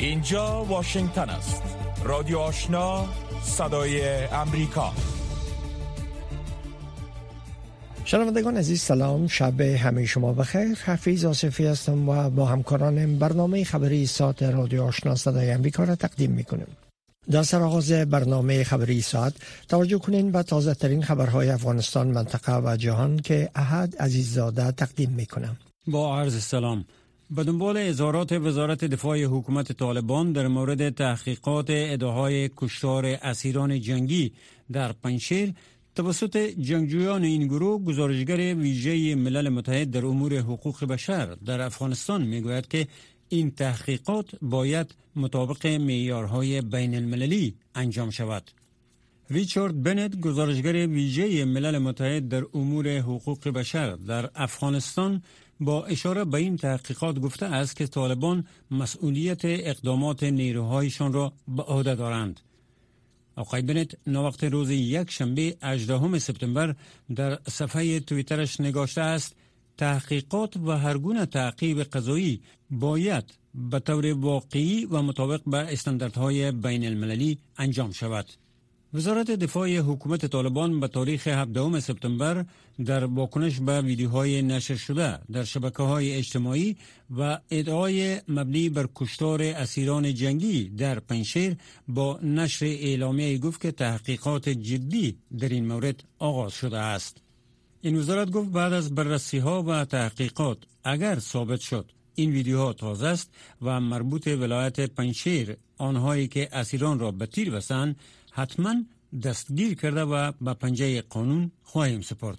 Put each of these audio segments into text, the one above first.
اینجا واشنگتن است. رادیو آشنا صدای امریکا. شنوندگان عزیز سلام. شب همه شما بخیر. حفیظ آصفی هستم و با همکارانم برنامه خبری ساعت رادیو آشنا صدای امریکا را تقدیم می‌کنیم. در سرآغاز برنامه خبری ساعت توجه کنین به تازه ترین خبرهای افغانستان منطقه و جهان که احد عزیززاده تقدیم می‌کنم. با عرض سلام. به دنبال اظهارات وزارت دفاع حکومت طالبان در مورد تحقیقات ادعاهای کشتار اسیران جنگی در پنشیر توسط جنگجویان این گروه گزارشگر ویژه ملل متحد در امور حقوق بشر در افغانستان می‌گوید که این تحقیقات باید مطابق معیارهای بین المللی انجام شود. ریچارد بنت گزارشگر ویژه ملل متحد در امور حقوق بشر در افغانستان با اشاره به این تحقیقات گفته است که طالبان مسئولیت اقدامات نیروهایشان را به عهده دارند. آقای بنت نوقت روز یک شنبه 18 سپتامبر در صفحه تویترش نگاشته است تحقیقات و هر گونه تعقیب قضایی باید به طور واقعی و مطابق به استانداردهای بین المللی انجام شود. وزارت دفاع حکومت طالبان به تاریخ 17 سپتامبر در واکنش به ویدیوهای نشر شده در شبکه های اجتماعی و ادعای مبنی بر کشتار اسیران جنگی در پنشیر با نشر اعلامیه گفت که تحقیقات جدی در این مورد آغاز شده است. این وزارت گفت بعد از بررسی ها و تحقیقات اگر ثابت شد این ویدیوها تازه است و مربوط ولایت پنشیر آنهایی که اسیران را به تیر بسند حتما دستگیر کرده و به پنجه قانون خواهیم سپرد.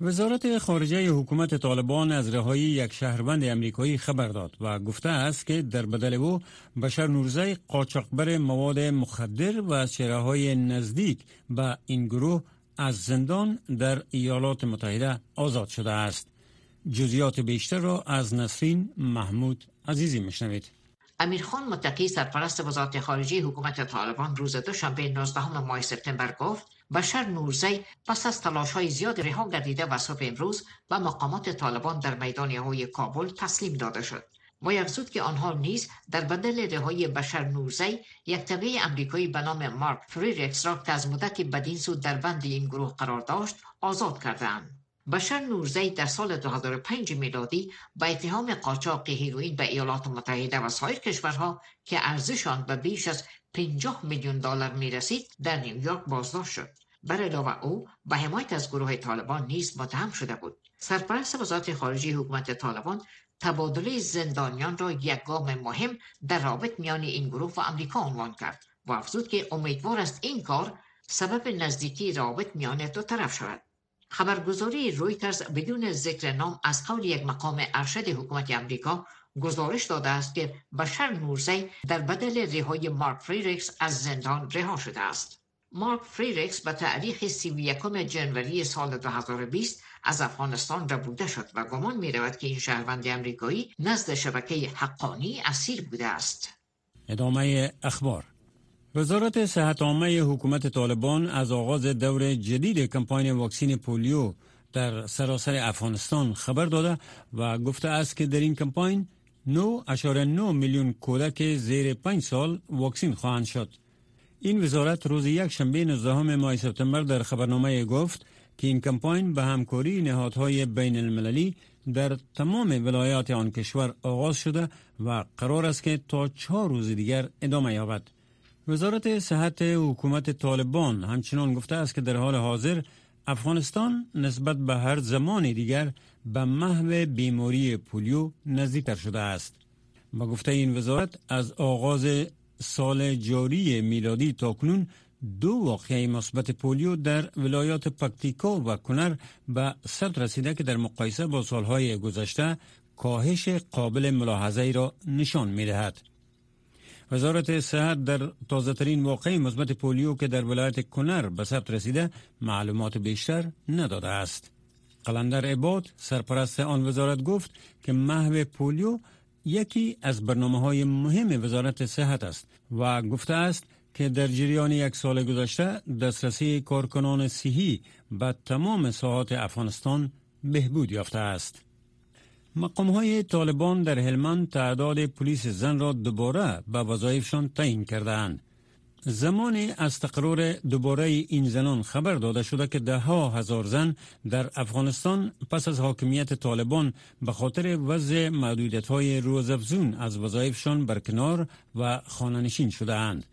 وزارت خارجه حکومت طالبان از رهایی یک شهروند امریکایی خبر داد و گفته است که در بدل او بشر نورزی قاچاقبر مواد مخدر و از های نزدیک به این گروه از زندان در ایالات متحده آزاد شده است. جزیات بیشتر را از نسرین محمود عزیزی مشنوید. امیرخان متقی سرپرست وزارت خارجه حکومت طالبان روز دوشنبه 19 ماه سپتامبر گفت بشر نورزی پس از تلاش های زیاد رها گردیده و صبح امروز به مقامات طالبان در میدان هوایی کابل تسلیم داده شد و افزود که آنها نیز در بدل رهایی بشر نورزی یک تبعه امریکایی به نام مارک فریرکس را که از مدتی بدین سو در بند این گروه قرار داشت آزاد کردند بشر نورزی در سال 2005 میلادی با اتهام قاچاق هیروئین به ایالات متحده و سایر کشورها که ارزش آن به بیش از 50 میلیون دلار می رسید در نیویورک بازداشت شد. بر علاوه او به حمایت از گروه طالبان نیز متهم شده بود. سرپرست وزارت خارجه حکومت طالبان تبادله زندانیان را یک گام مهم در رابط میان این گروه و امریکا عنوان کرد و افزود که امیدوار است این کار سبب نزدیکی رابط میان دو طرف شود. خبرگزاری رویترز بدون ذکر نام از قول یک مقام ارشد حکومت امریکا گزارش داده است که بشر نورزی در بدل رهایی مارک فریرکس از زندان رها شده است. مارک فریرکس به تاریخ 31 جنوری سال 2020 از افغانستان ربوده شد و گمان می رود که این شهروند امریکایی نزد شبکه حقانی اسیر بوده است. ادامه اخبار وزارت صحت عامه حکومت طالبان از آغاز دور جدید کمپاین واکسین پولیو در سراسر افغانستان خبر داده و گفته است که در این کمپاین 9.9 میلیون کودک زیر 5 سال واکسین خواهند شد. این وزارت روز یک شنبه 19 ماه سپتامبر در خبرنامه گفت که این کمپاین به همکاری نهادهای بین المللی در تمام ولایات آن کشور آغاز شده و قرار است که تا چهار روز دیگر ادامه یابد. وزارت صحت حکومت طالبان همچنان گفته است که در حال حاضر افغانستان نسبت به هر زمان دیگر به محو بیماری پولیو نزدیکتر شده است. با گفته این وزارت از آغاز سال جاری میلادی تا کنون دو واقعه مثبت پولیو در ولایات پکتیکا و کنر به صد رسیده که در مقایسه با سالهای گذشته کاهش قابل ملاحظه را نشان می دهد. وزارت صحت در تازه ترین واقع مثبت پولیو که در ولایت کنر به ثبت رسیده معلومات بیشتر نداده است. قلندر عباد سرپرست آن وزارت گفت که محو پولیو یکی از برنامه های مهم وزارت صحت است و گفته است که در جریان یک سال گذشته دسترسی کارکنان صحی به تمام ساحات افغانستان بهبود یافته است. مقام های طالبان در هلمند تعداد پلیس زن را دوباره به وظایفشان تعیین کردهاند. زمان از تقرار دوباره این زنان خبر داده شده که ده ها هزار زن در افغانستان پس از حاکمیت طالبان به خاطر وضع محدودیت های روزافزون از وظایفشان برکنار و خاننشین شده اند.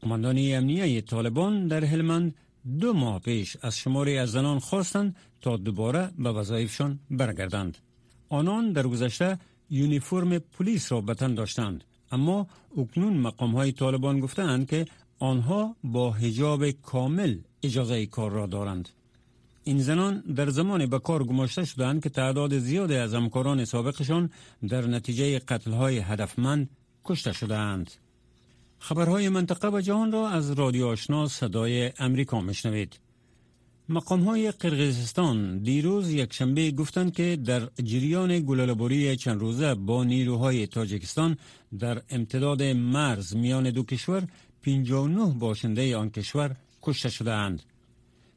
قماندان امنیه طالبان در هلمند دو ماه پیش از شماری از زنان خواستند تا دوباره به وظایفشان برگردند. آنان در گذشته یونیفرم پلیس را به تن داشتند اما اکنون مقام های طالبان گفتند که آنها با حجاب کامل اجازه کار را دارند این زنان در زمان به کار گماشته شدند که تعداد زیادی از همکاران سابقشان در نتیجه قتل های هدفمند کشته شدند. خبرهای منطقه و جهان را از رادیو آشنا صدای امریکا مشنوید. مقام های قرقیزستان دیروز یک شنبه گفتند که در جریان گلالبوری چند روزه با نیروهای تاجیکستان در امتداد مرز میان دو کشور 59 باشنده آن کشور کشته شده اند.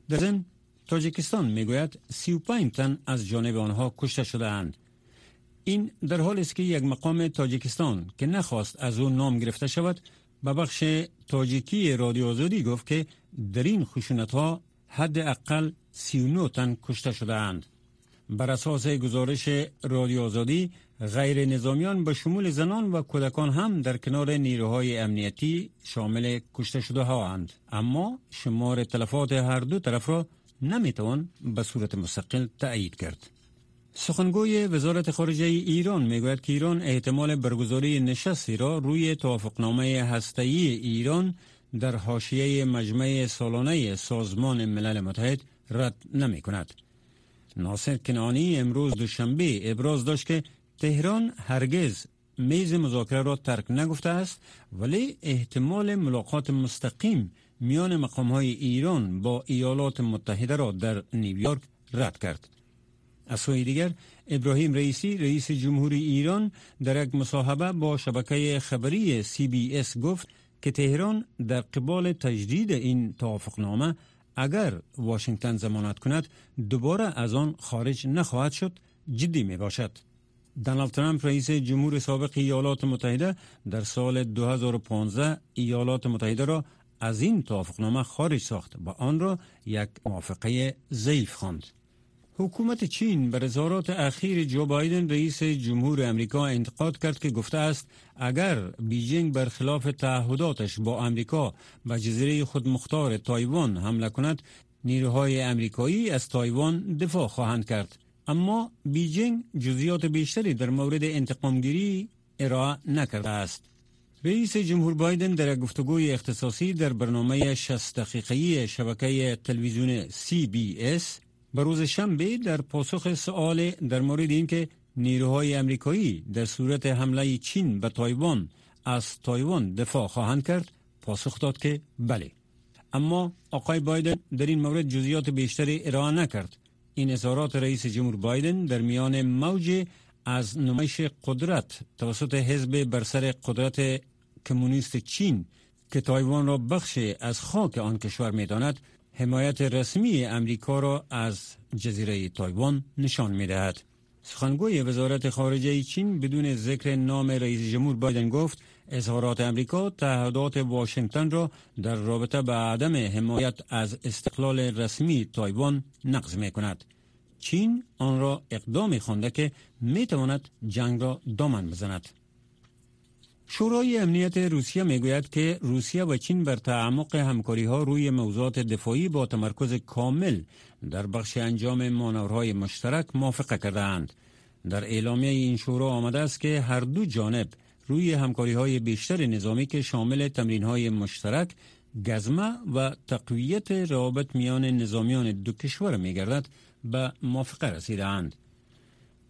در ضمن تاجیکستان می‌گوید 35 تن از جانب آنها کشته شده اند. این در حالی است که یک مقام تاجیکستان که نخواست از او نام گرفته شود به بخش تاجیکی رادیو آزادی گفت که در این خشونت ها حد اقل 39 تن کشته شده اند. بر اساس گزارش رادیو آزادی غیر نظامیان به شمول زنان و کودکان هم در کنار نیروهای امنیتی شامل کشته شده ها اند. اما شمار تلفات هر دو طرف را نمی‌توان به صورت مستقل تأیید کرد. سخنگوی وزارت خارجه ایران می‌گوید که ایران احتمال برگزاری نشستی را روی توافقنامه هسته‌ای ایران در حاشیه مجمع سالانه سازمان ملل متحد رد نمی کند. ناصر کنانی امروز دوشنبه ابراز داشت که تهران هرگز میز مذاکره را ترک نگفته است ولی احتمال ملاقات مستقیم میان مقام های ایران با ایالات متحده را در نیویورک رد کرد. از سوی دیگر ابراهیم رئیسی رئیس جمهوری ایران در یک مصاحبه با شبکه خبری سی بی اس گفت که تهران در قبال تجدید این توافقنامه اگر واشنگتن زمانت کند دوباره از آن خارج نخواهد شد جدی می باشد. دانالد ترامپ رئیس جمهور سابق ایالات متحده در سال 2015 ایالات متحده را از این توافقنامه خارج ساخت و آن را یک موافقه ضعیف خواند. حکومت چین بر اظهارات اخیر جو بایدن رئیس جمهور امریکا انتقاد کرد که گفته است اگر بیجینگ برخلاف تعهداتش با امریکا به جزیره خودمختار تایوان حمله کند نیروهای امریکایی از تایوان دفاع خواهند کرد. اما بیجینگ جزئیات بیشتری در مورد انتقامگیری ارائه نکرده است. رئیس جمهور بایدن در گفتگوی اختصاصی در برنامه 60 دقیقه‌ای شبکه تلویزیون CBS به روز شنبه در پاسخ سوال در مورد اینکه نیروهای امریکایی در صورت حمله چین به تایوان از تایوان دفاع خواهند کرد پاسخ داد که بله. اما آقای بایدن در این مورد جزئیات بیشتری ارائه نکرد. این اظهارات رئیس جمهور بایدن در میان موج از نمایش قدرت توسط حزب بر سر قدرت کمونیست چین که تایوان را بخش از خاک آن کشور می‌داند حمایت رسمی امریکا را از جزیره تایوان نشان می دهد. سخنگوی وزارت خارجه چین بدون ذکر نام رئیس جمهور بایدن گفت اظهارات امریکا تعهدات واشنگتن را در رابطه به عدم حمایت از استقلال رسمی تایوان نقض می کند. چین آن را اقدامی خوانده که می تواند جنگ را دامن بزند. شورای امنیت روسیه می‌گوید که روسیه و چین بر تعمق همکاری ها روی موضوعات دفاعی با تمرکز کامل در بخش انجام مانورهای مشترک موافقه کردند. در اعلامیه این شورا آمده است که هر دو جانب روی همکاری های بیشتر نظامی که شامل تمرین های مشترک، گزمه و تقویت روابط میان نظامیان دو کشور می گردد به موافقه رسیدند.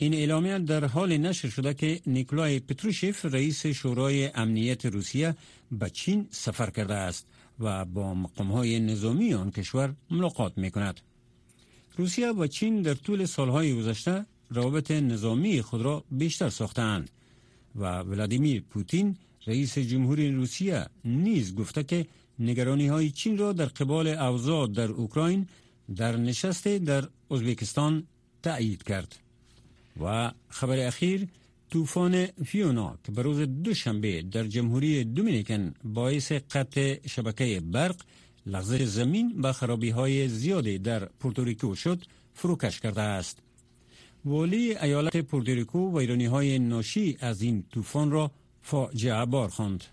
این اعلامیه در حال نشر شده که نیکلای پتروشیف رئیس شورای امنیت روسیه به چین سفر کرده است و با های نظامی آن کشور ملاقات می کند. روسیه و چین در طول سالهای گذشته روابط نظامی خود را بیشتر ساختند و ولادیمیر پوتین رئیس جمهوری روسیه نیز گفته که نگرانی های چین را در قبال اوضاع در اوکراین در نشست در ازبکستان تأیید کرد. و خبر اخیر طوفان فیونا که به روز دوشنبه در جمهوری دومینیکن باعث قطع شبکه برق لغزش زمین و خرابی های زیادی در پورتوریکو شد فروکش کرده است. ولی ایالت پورتوریکو ویرانی های ناشی از این طوفان را فاجعه بار خواند.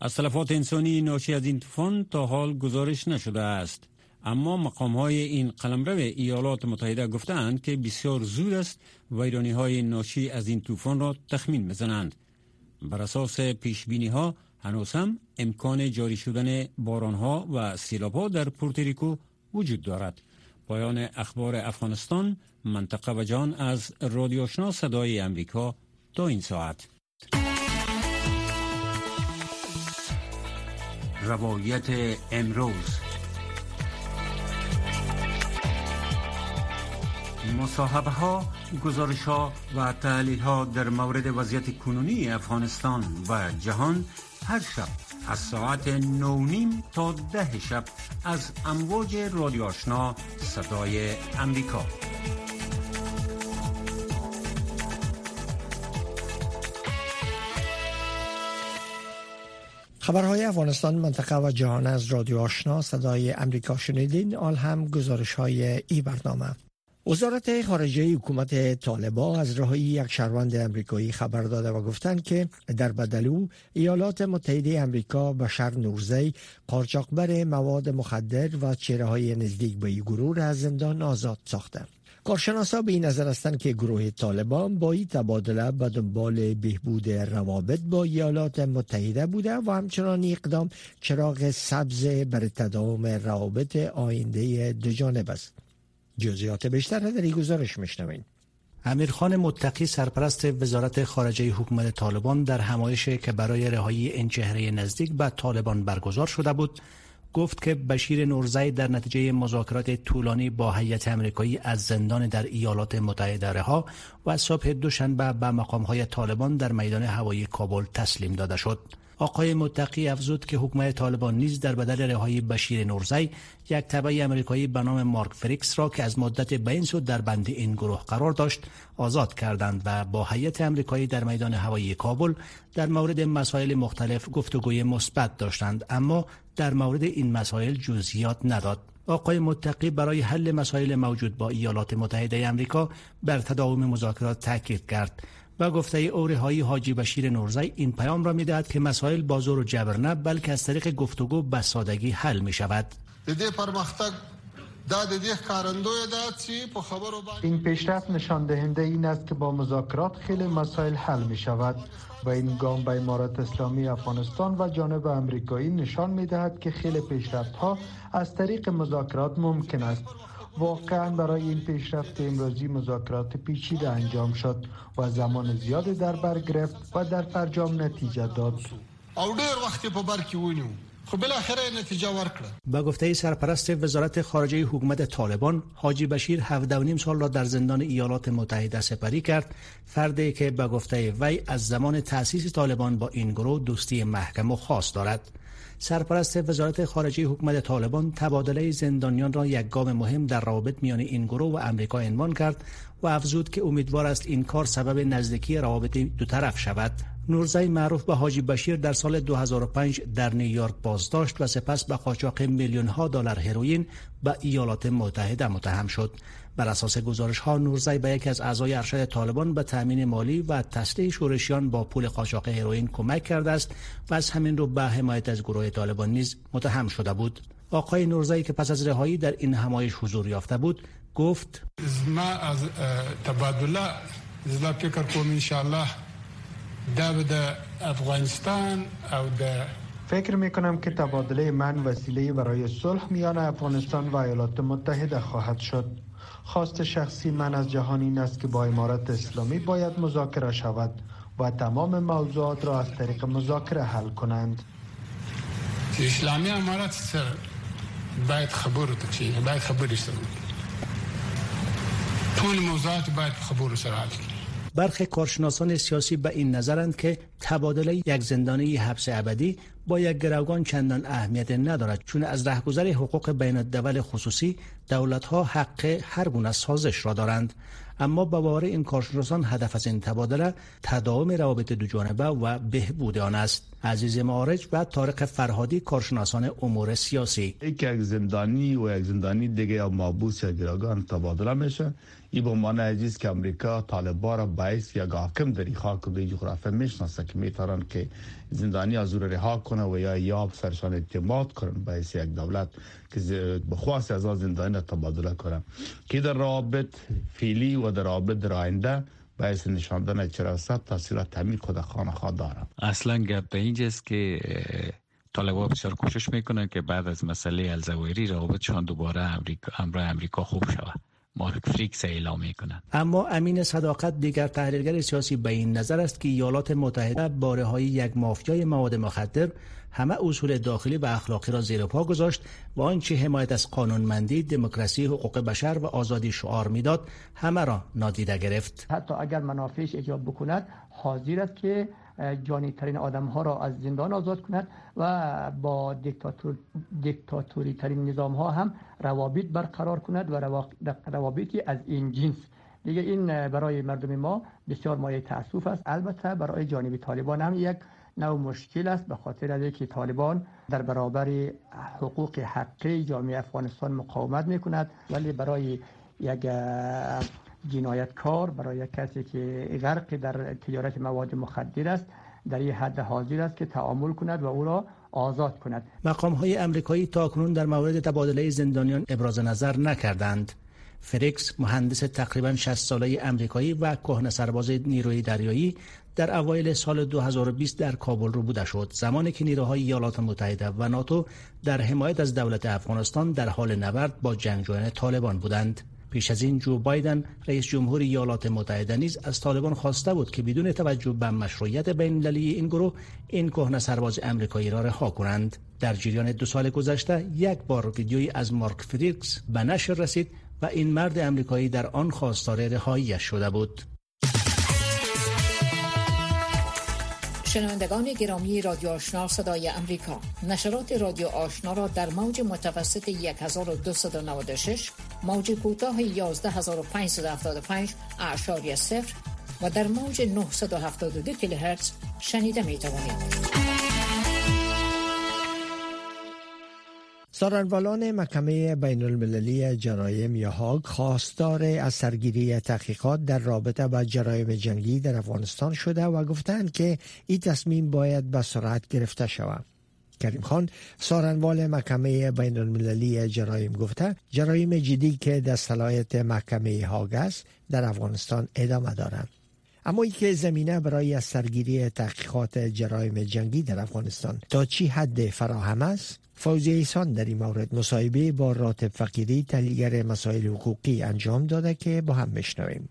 از تلفات انسانی ناشی از این طوفان تا حال گزارش نشده است. اما مقام های این قلمرو ایالات متحده گفتند که بسیار زود است ویرانی های ناشی از این طوفان را تخمین بزنند. بر اساس پیش بینی ها هنوز هم امکان جاری شدن باران ها و سیلاب ها در پورتریکو وجود دارد. پایان اخبار افغانستان منطقه و جان از رادیو صدای امریکا تا این ساعت. روایت امروز مصاحبه ها، گزارش ها و تحلیل ها در مورد وضعیت کنونی افغانستان و جهان هر شب از ساعت نونیم تا ده شب از امواج رادیو آشنا صدای امریکا. خبرهای افغانستان منطقه و جهان از رادیو آشنا صدای امریکا شنیدین آل هم گزارش های ای برنامه. وزارت خارجه حکومت طالبا از رهایی یک شهروند امریکایی خبر داده و گفتند که در بدلو ایالات متحده امریکا بشر نورزی قارچاقبر مواد مخدر و چهره های نزدیک به گروه از زندان آزاد ساخته کارشناسا به این نظر هستند که گروه طالبان با این تبادله به دنبال بهبود روابط با ایالات متحده بوده و همچنان اقدام چراغ سبز بر تداوم روابط آینده دو جانب است. جزئیات بیشتر در این گزارش میشنوین امیرخان متقی سرپرست وزارت خارجه حکومت طالبان در همایشی که برای رهایی این چهره نزدیک به طالبان برگزار شده بود گفت که بشیر نورزی در نتیجه مذاکرات طولانی با هیئت امریکایی از زندان در ایالات متحده رها و صبح دوشنبه به مقامهای طالبان در میدان هوایی کابل تسلیم داده شد. آقای متقی افزود که حکومت طالبان نیز در بدل رهایی بشیر نورزی یک تبع امریکایی به نام مارک فریکس را که از مدت بین سود در بند این گروه قرار داشت آزاد کردند و با هیئت امریکایی در میدان هوایی کابل در مورد مسائل مختلف گفتگوی مثبت داشتند اما در مورد این مسائل جزئیات نداد. آقای متقی برای حل مسائل موجود با ایالات متحده امریکا بر تداوم مذاکرات تاکید کرد. و گفته اوره های حاجی بشیر نورزی این پیام را می‌دهد که مسائل با زور و جبر نه بلکه از طریق گفتگو به سادگی حل می شود. این پیشرفت نشان دهنده این است که با مذاکرات خیلی مسائل حل می شود و این گام به امارات اسلامی افغانستان و جانب امریکایی نشان می دهد که خیلی پیشرفت ها از طریق مذاکرات ممکن است واقعا برای این پیشرفت امروزی مذاکرات پیچیده انجام شد و زمان زیاد در بر گرفت و در فرجام نتیجه داد. او ډیر وخت په بر کې ونیو. خو بالاخره نتیجه ورکړه. با گفته سرپرست وزارت خارجه حکومت طالبان حاجی بشیر 17 سال را در زندان ایالات متحده سپری کرد. فردی که به گفته وی از زمان تأسیس طالبان با این گروه دوستی محکم و خاص دارد. سرپرست وزارت خارجه حکومت طالبان تبادله زندانیان را یک گام مهم در روابط میان این گروه و امریکا عنوان کرد و افزود که امیدوار است این کار سبب نزدیکی روابط دو طرف شود. نورزی معروف به حاجی بشیر در سال 2005 در نیویورک بازداشت و سپس به قاچاق میلیون ها دلار هروئین به ایالات متحده متهم شد. بر اساس گزارش ها نورزی به یکی از اعضای ارشد طالبان به تامین مالی و تسلیح شورشیان با پول قاچاق هروئین کمک کرده است و از همین رو به حمایت از گروه طالبان نیز متهم شده بود. آقای نورزی که پس از رهایی در این همایش حضور یافته بود گفت ما از تبادله زلا فکر کوم ان شاء الله د افغانستان او د فکر می کنم که تبادله من وسیله برای صلح میان افغانستان و ایالات متحده خواهد شد. خواست شخصی من از جهان این است که با امارت اسلامی باید مذاکره شود و تمام موضوعات را از طریق مذاکره حل کنند. اسلامی امارت سر باید خبر تو باید خبر سره طول موضوعات باید خبر سره حل برخی کارشناسان سیاسی به این نظرند که تبادله یک زندانی حبس ابدی با یک گروگان چندان اهمیت ندارد چون از رهگذر حقوق بین الدول خصوصی دولت ها حق هر گونه سازش را دارند. اما با باور این کارشناسان هدف از این تبادله تداوم روابط دو جانبه و بهبود آن است. عزیز معارج و طارق فرهادی کارشناسان امور سیاسی. یک زندانی و یک زندانی دیگه یا مابوس یا گراگان تبادله میشه. این به عنوان عزیز که امریکا طالبا را باعث یا حاکم در خاک و جغرافیا میشناسه که میتارن که زندانی از او رها کنه و یا یاب سرشان اعتماد کنن باعث یک دولت که بخواست از زندانی تبادله کنه که در رابط فیلی و در رابط در آینده باعث نشاندن چراست تاثیرات همین خود خانه خواه داره اصلا گپ به اینجاست که طالبا بسیار کوشش میکنن که بعد از مسئله الزویری رابطشان دوباره امریکا امر امریکا خوب شود مارک فریکس اعلام می‌کنند اما امین صداقت دیگر تحلیلگر سیاسی به این نظر است که ایالات متحده باره های یک مافیای مواد مخدر همه اصول داخلی و اخلاقی را زیر پا گذاشت و آنچه حمایت از قانونمندی، دموکراسی، حقوق بشر و آزادی شعار می‌داد همه را نادیده گرفت. حتی اگر منافعش ایجاب بکند حاضر است که جانی ترین آدم ها را از زندان آزاد کند و با دیکتاتور دیکتاتوری ترین نظام ها هم روابط برقرار کند و روابطی از این جنس. دیگه این برای مردم ما بسیار مایه تاسف است. البته برای جانب طالبان هم یک نوع مشکل است به خاطر از که طالبان در برابر حقوق حقی جامعه افغانستان مقاومت می کند ولی برای یک جنایتکار برای کسی که غرق در تجارت مواد مخدر است در این حد حاضر است که تعامل کند و او را آزاد کند. مقام های امریکایی تاکنون در مورد تبادله زندانیان ابراز نظر نکردند. فریکس مهندس تقریبا 60 ساله امریکایی و کهنه سرباز نیروی دریایی در اوایل سال 2020 در کابل رو بوده شد. زمانی که نیروهای ایالات متحده و ناتو در حمایت از دولت افغانستان در حال نبرد با جنگجویان طالبان بودند. پیش از این جو بایدن رئیس جمهور ایالات متحده نیز از طالبان خواسته بود که بدون توجه به مشروعیت بین این گروه این کهنه سرباز امریکایی را رها کنند. در جریان دو سال گذشته یک بار ویدیویی از مارک فریکس به نشر رسید و این مرد امریکایی در آن خواستار رهاییش شده بود. شنوندگان گرامی رادیو آشنا صدای امریکا نشرات رادیو آشنا را در موج متوسط 1296 موج کوتاه 11575 اعشاری صفر و در موج 972 کیلوهرتز شنیده می توانید. سارنوالان محکمه بین المللی جرایم یا هاگ خواستار از سرگیری تحقیقات در رابطه با جرایم جنگی در افغانستان شده و گفتند که این تصمیم باید به سرعت گرفته شود. کریم خان سارنوال محکمه بین المللی جرایم گفته جرایم جدی که در صلاحیت محکمه هاگ است در افغانستان ادامه دارند. اما ای که زمینه برای از سرگیری تحقیقات جرایم جنگی در افغانستان تا چی حد فراهم است؟ فوزی ایسان در این مورد مصاحبه با راتب فقیری تحلیلگر مسائل حقوقی انجام داده که با هم بشنویم.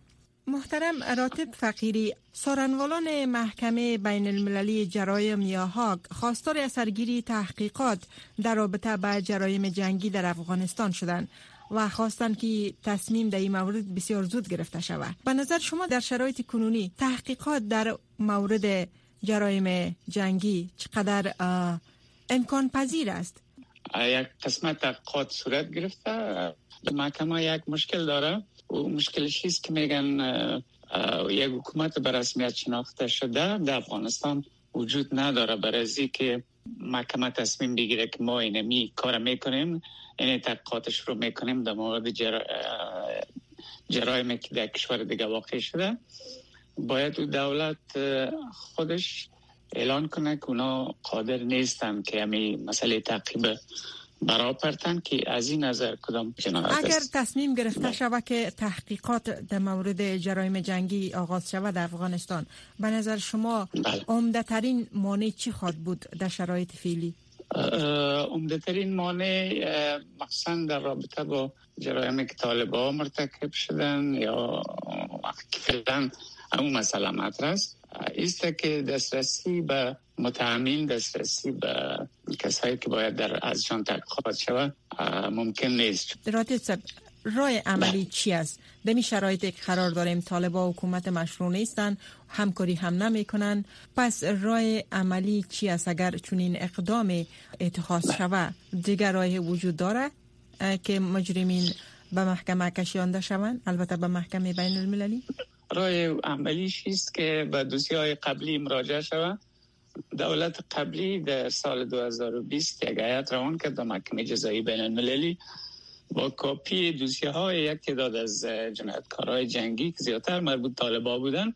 محترم راتب فقیری سارنوالان محکمه بین المللی جرایم یا هاگ خواستار سرگیری تحقیقات در رابطه با جرایم جنگی در افغانستان شدند. و خواستند که تصمیم در این مورد بسیار زود گرفته شود. به نظر شما در شرایط کنونی تحقیقات در مورد جرایم جنگی چقدر امکان پذیر است؟ یک قسمت تحقیقات صورت گرفته. محکمه یک مشکل داره. و مشکلش است که میگن یک حکومت به رسمیت شناخته شده. در افغانستان وجود نداره. برای که محکمه تصمیم بگیره که ما اینمی کار می‌کنیم این تحقیقاتش رو می‌کنیم در مورد جر... جرایمی که در کشور دیگه واقع شده. باید دولت خودش اعلان کنه که اونا قادر نیستن که همی مسئله تعقیب برابرتن که از این نظر کدام جنایت اگر تصمیم گرفته شود که تحقیقات در مورد جرایم جنگی آغاز شود در افغانستان به نظر شما بله. عمده ترین مانع چی خواد بود در شرایط فعلی؟ عمده ترین مانع مخصوصا در رابطه با جرایم که طالبا مرتکب شدن یا فعلا همون مسئله مطرح است. است که دسترسی به متهمین دسترسی به کسایی که باید در از جان تحقیقات شود ممکن نیست رای عملی بله. چی است؟ دمی شرایطی که قرار داریم طالبا حکومت مشروع نیستن همکاری هم نمی کنن پس رای عملی چی است اگر چنین اقدام اتخاذ بله. شود دیگر رای وجود داره که مجرمین به محکمه کشیانده شوند البته به محکمه بین المللی رای عملیش است که به دوسیه های قبلی مراجعه شود دولت قبلی در سال 2020 یک هیئت روان کرد به محکمه جزایی بین المللی با کاپی دوسیه های یک تعداد از جنایتکارهای جنگی که زیادتر مربوط طالبا بودن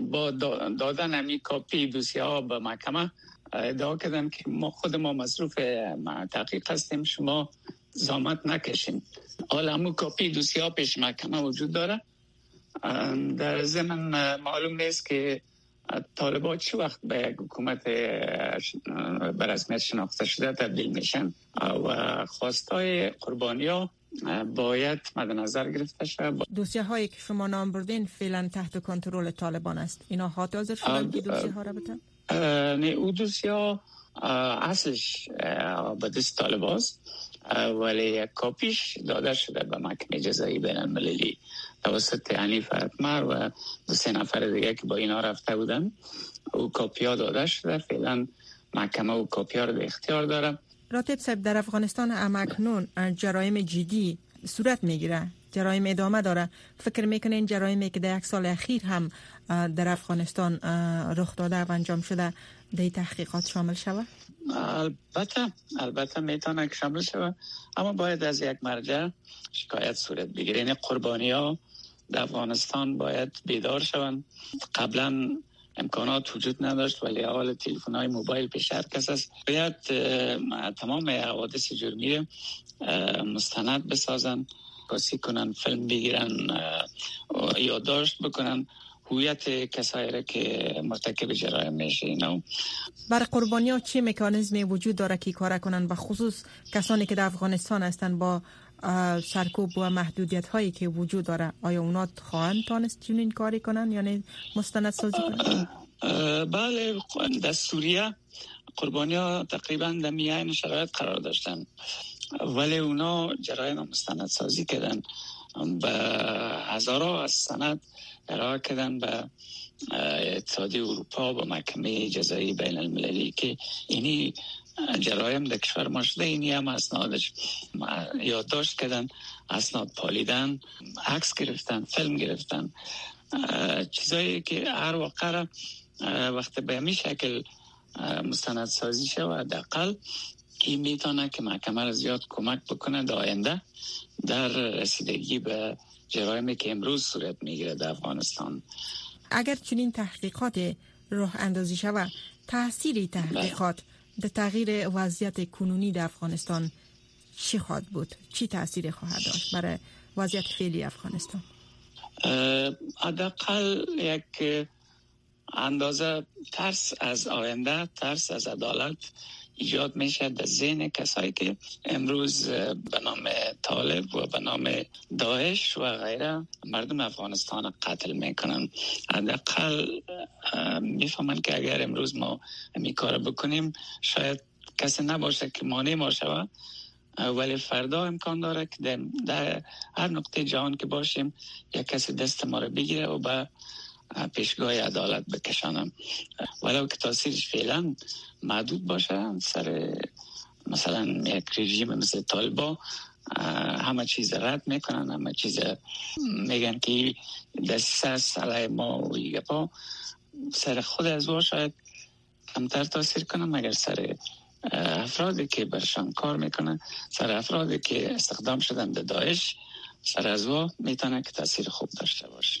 با دادن همی کاپی دوسیه ها به محکمه ادعا کردن که ما خود ما مصروف تحقیق هستیم شما زامت نکشیم حالا همون کاپی دوسیه ها پیش محکمه وجود داره. در زمن معلوم نیست که طالبات چه وقت به یک حکومت به رسمیت شناخته شده تبدیل میشن؟ و خواستای قربانی ها باید مد نظر گرفته شد دوسیه هایی که شما نام بردین فعلا تحت کنترل طالبان است. اینا هات حاضر شدن که دوسیه ها را بتن؟ نه او دوسیه ها اصلش به دست طالباست. ولی یک کاپیش داده شده به محکمه جزایی بین المللی توسط عنیف اکمر و دو سه نفر دیگه که با اینا رفته بودن. او کاپیا داده شده. فعلا محکمه و کاپیا رو به اختیار داره. راتب صاحب در افغانستان امکنون جرایم جدی صورت می‌گیره. جرایم ادامه داره. فکر می‌کنین جرایمی که در یک سال اخیر هم در افغانستان رخ داده و انجام شده در تحقیقات شامل شود؟ البته البته می‌تونه که شامل اما باید از یک مرجع شکایت صورت بگیره. یعنی قربانی ها در افغانستان باید بیدار شوند. قبلا امکانات وجود نداشت ولی حال تلفن های موبایل پیش هر کس است. باید تمام حوادث جرمی مستند بسازن کاسی کنن فیلم بگیرن یادداشت بکنن هویت کسایی را که مرتکب جرایم میشه اینا. برای قربانی ها چه مکانیزمی وجود داره که کار کنن و خصوص کسانی که در افغانستان هستند با سرکوب و محدودیت هایی که وجود داره آیا اونا خواهند تانست چنین کاری کنن یعنی مستند سازی کنن بله در سوریه قربانی ها تقریبا در میان شرایط قرار داشتن ولی اونا جرایم مستند سازی کردن به هزارها از سند ارائه کردن به اتحادیه اروپا و محکمه جزایی بین المللی که اینی جرایم در کشور ما شده اینی هم اسنادش یادداشت کردن اسناد پالیدن عکس گرفتن فیلم گرفتن. چیزایی که هر واقع وقت به همین شکل مستند سازی شود دقل این می‌تونه که محکمه را زیاد کمک بکنه. در آینده در رسیدگی به جرایمی که امروز صورت می‌گیره در افغانستان. اگر چنین تحقیقات راه اندازی شود تاثیر تحقیقات در تغییر وضعیت کنونی در افغانستان چی خواهد بود؟ چی تاثیر خواهد داشت برای وضعیت فعلی افغانستان؟ حداقل یک اندازه ترس از آینده ترس از عدالت ایجاد میشه در ذهن کسایی که امروز به نام طالب و به نام داعش و غیره مردم افغانستان قتل می‌کنن. حداقل می‌فهمن که اگر امروز ما می کار بکنیم شاید کسی نباشه که مانع ما شود. ولی فردا امکان داره که در هر نقطه جهان که باشیم یک کسی دست ما رو بگیره و به پیشگاه عدالت بکشانم. ولو که تاثیرش فعلا محدود باشه سر مثلا یک رژیم مثل طالبا همه چیز رد می‌کنن همه چیز میگن که دست علیه ما و سر خود از او شاید کمتر تاثیر کنه مگر سر افرادی که برشان کار می‌کنن. سر افرادی که استخدام شدن به داعش سر از او می‌تونه که تاثیر خوب داشته باشه.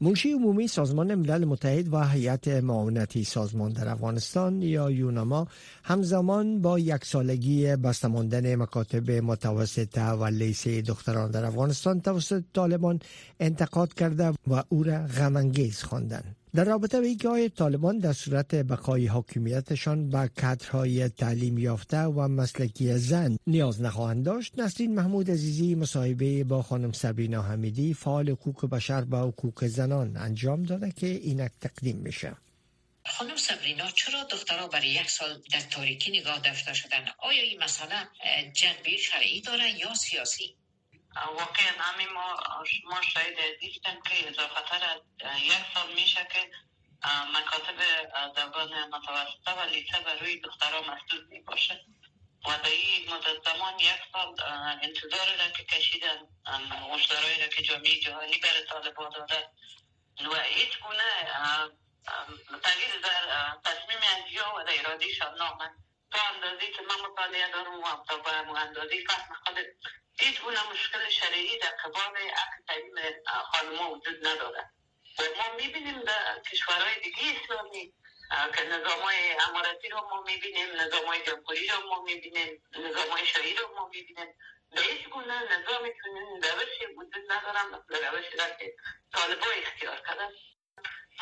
منشی عمومی سازمان ملل متحد و هیئت معاونتی سازمان در افغانستان یا یوناما همزمان با یک سالگی بستماندن مکاتب متوسطه و لیسه دختران در افغانستان توسط طالبان انتقاد کرده و او را غمانگیز خواندند. در رابطه به اینکه طالبان در صورت بقای حاکمیتشان به کادرهای تعلیم یافته و مسلکی زن نیاز نخواهند داشت نسرین محمود عزیزی مصاحبه با خانم سبینا حمیدی فعال حقوق بشر و حقوق زنان انجام داده که اینک تقدیم میشه. خانم سبرینا چرا دخترها برای یک سال در تاریکی نگاه داشته شدن؟ آیا این مسئله جنبه شرعی داره یا سیاسی؟ واقعا همین ما ما شاید دیدیم که اضافه از یک سال میشه که مکاتب زبان متوسطه و لیسه بر روی دخترها محدود می باشه و در این مدت زمان یک سال انتظار را که کشیدن مشترهای را که جامعه جهانی بر طالبان داده. و هیچ گونه تغییر در تصمیم انجیا و در ارادیشان نامن تا اندازی که من مطالعه دارم و تا به اندازی فهم خود هیچ گونه مشکل شرعی در قبال حق تعلیم خانما وجود نداره و ما می‌بینیم در کشورهای دیگه اسلامی که نظام های اماراتی رو ما می‌بینیم نظام های جمهوری رو ما می‌بینیم نظام های رو ما می‌بینیم. به هیچ گونه نظام چنین روشی وجود ندارم مثل روشی را که طالبا اختیار کردن.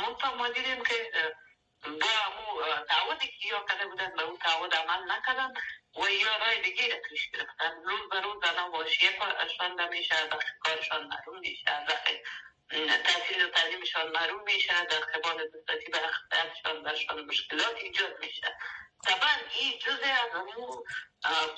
منطقه ما دیدیم که با امو تعودی که یا کرده بودن به اون تعود عمل نکردن و یا رای دیگه پیش گرفتن روز به روز زنان واشیه کارشان نمیشه داخل کارشان معلوم میشه داخل تحصیل و تعلیمشان معلوم میشه در قبال دستاتی اختیارشان برشان مشکلات ایجاد میشه طبعا این جزء از اون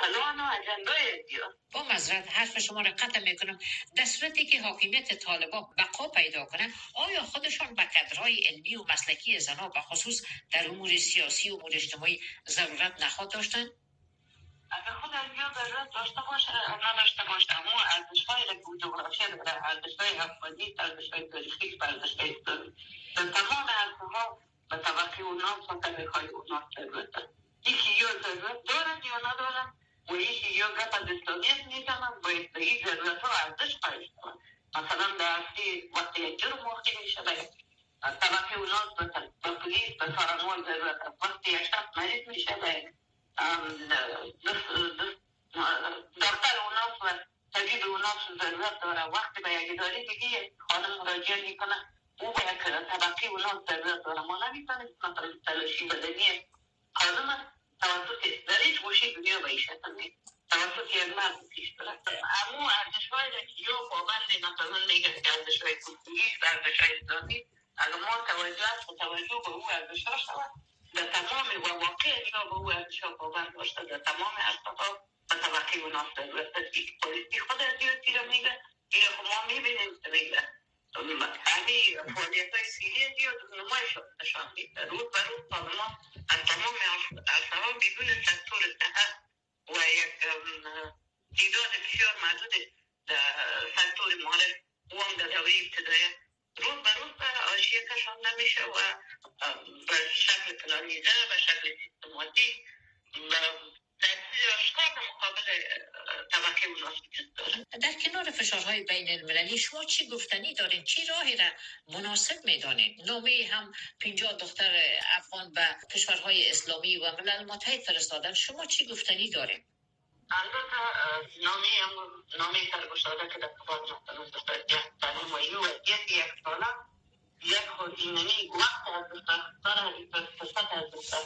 پلان و اجندای با مذرد حرف شما را قطع می‌کنم. در صورتی که حاکمیت طالبا بقا پیدا کنه آیا خودشان به کدرهای علمی و مسلکی زنها به خصوص در امور سیاسی و امور اجتماعی ضرورت نخواد داشتن؟ اگر خود از یا ضرورت داشته باشه نداشته باشه. اما ارزش های جغرافیا داره ارزش های افغانی ارزش های تاریخی ارزش های اسلامی تمام ارزش به طبقه اونا و طبقه های اونا داره یکی یا ضرورت دارن یا ندارن. و یکی یا گپ از اسلامیت می‌زنن باید به این ضرورت ها ارزش قایل کنن مثلا در اصلی وقتی یک جرم واقع میشه. طبقه اونا به پلیس به سارنوال ضرورت. وقتی یک مریض میشه. به دکتر اوناس و طبیب اوناس ضرورت داره. وقتی به یک اداره دیگه خانم مراجعه می‌کنه. به یک طبقه اوناس ضرورت داره ما نمی‌تونیم تلاشی بدنی خانم توسط در هیچ گوشه دنیا به این شکل نیست توسط یک مرد پیش برد امو ارزش های که یا پابند مثلا میگن که ارزش های کلتوری ارزش های اسلامی اگر ما توجه و توجه به او ارزش ها شود در تمام و واقع اینا به او ارزش ها باور داشته در تمام طبقه اوناس ضرورت پلیسی خود از میگه این ما می‌بینیم میگه همین فعالیت های سیلی زیاد نمایش نشان میده روز به روز ما از تمام افراد بدون سکتور صحت و یک تعداد بسیار محدود سکتور مالک و هم در دوره ابتدایی روز به روز آشیه کشان نمیشه و به شکل پلانیزه به شکل در کنار فشارهای بین المللی شما چی گفتنی دارین؟ چی راهی را مناسب می‌دانید؟ نامه هم 50 دختر افغان به کشورهای اسلامی و ملل متحد فرستادن. شما چی گفتنی دارین؟ البته نامه نامه سرگشاده که در مثلا دختر تعلیم و یو یک ساله یک خودیننی وقت از دختر فرصت از دختر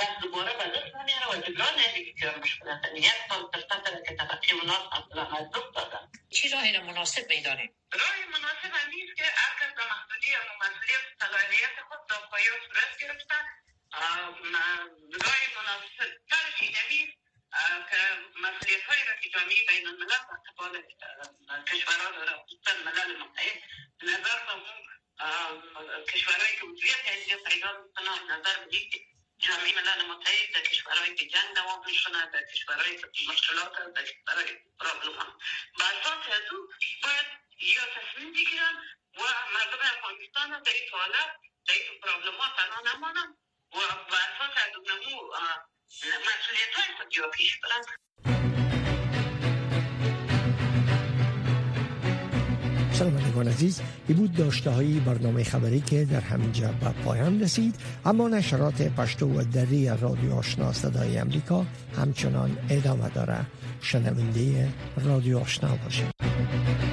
دست دوباره به دست نمیاره و جبران نمیگه که مشکلات یک سال فرصت که طبقه اوناس مثلا از دست دادن. چی راهی را مناسب می‌دانیم؟ راه مناسب هم نیست که هر کس به محدودی یا مسئولیت صلاحیت خود در پایا صورت گرفتن راه مناسب ترش اینه که مسئولیت هایی را که جامعه بین الملل و قبال کشورها داره ملل متحد نظر به کشورهایی که وضعیت هدیه پیدا می‌کنن نظر بدید که جامعه ملل متحد در کشورهایی که جنگ دوام می‌کنه در کشورهایی که مشکلات در کشورهای پرابلم هم به اساس از او باید یا تصمیم بگیرن و مردم افغانستان در این حالت در این پرابلم ها تنها نمانن و به اساس از اونمو مسئولیت های خود یا پیش برن. شنوندگان عزیز این بود داشته های برنامه خبری که در همینجا به پایان رسید. اما نشرات پشتو و دری رادیو آشنا صدای امریکا همچنان ادامه داره. شنونده رادیو آشنا باشید.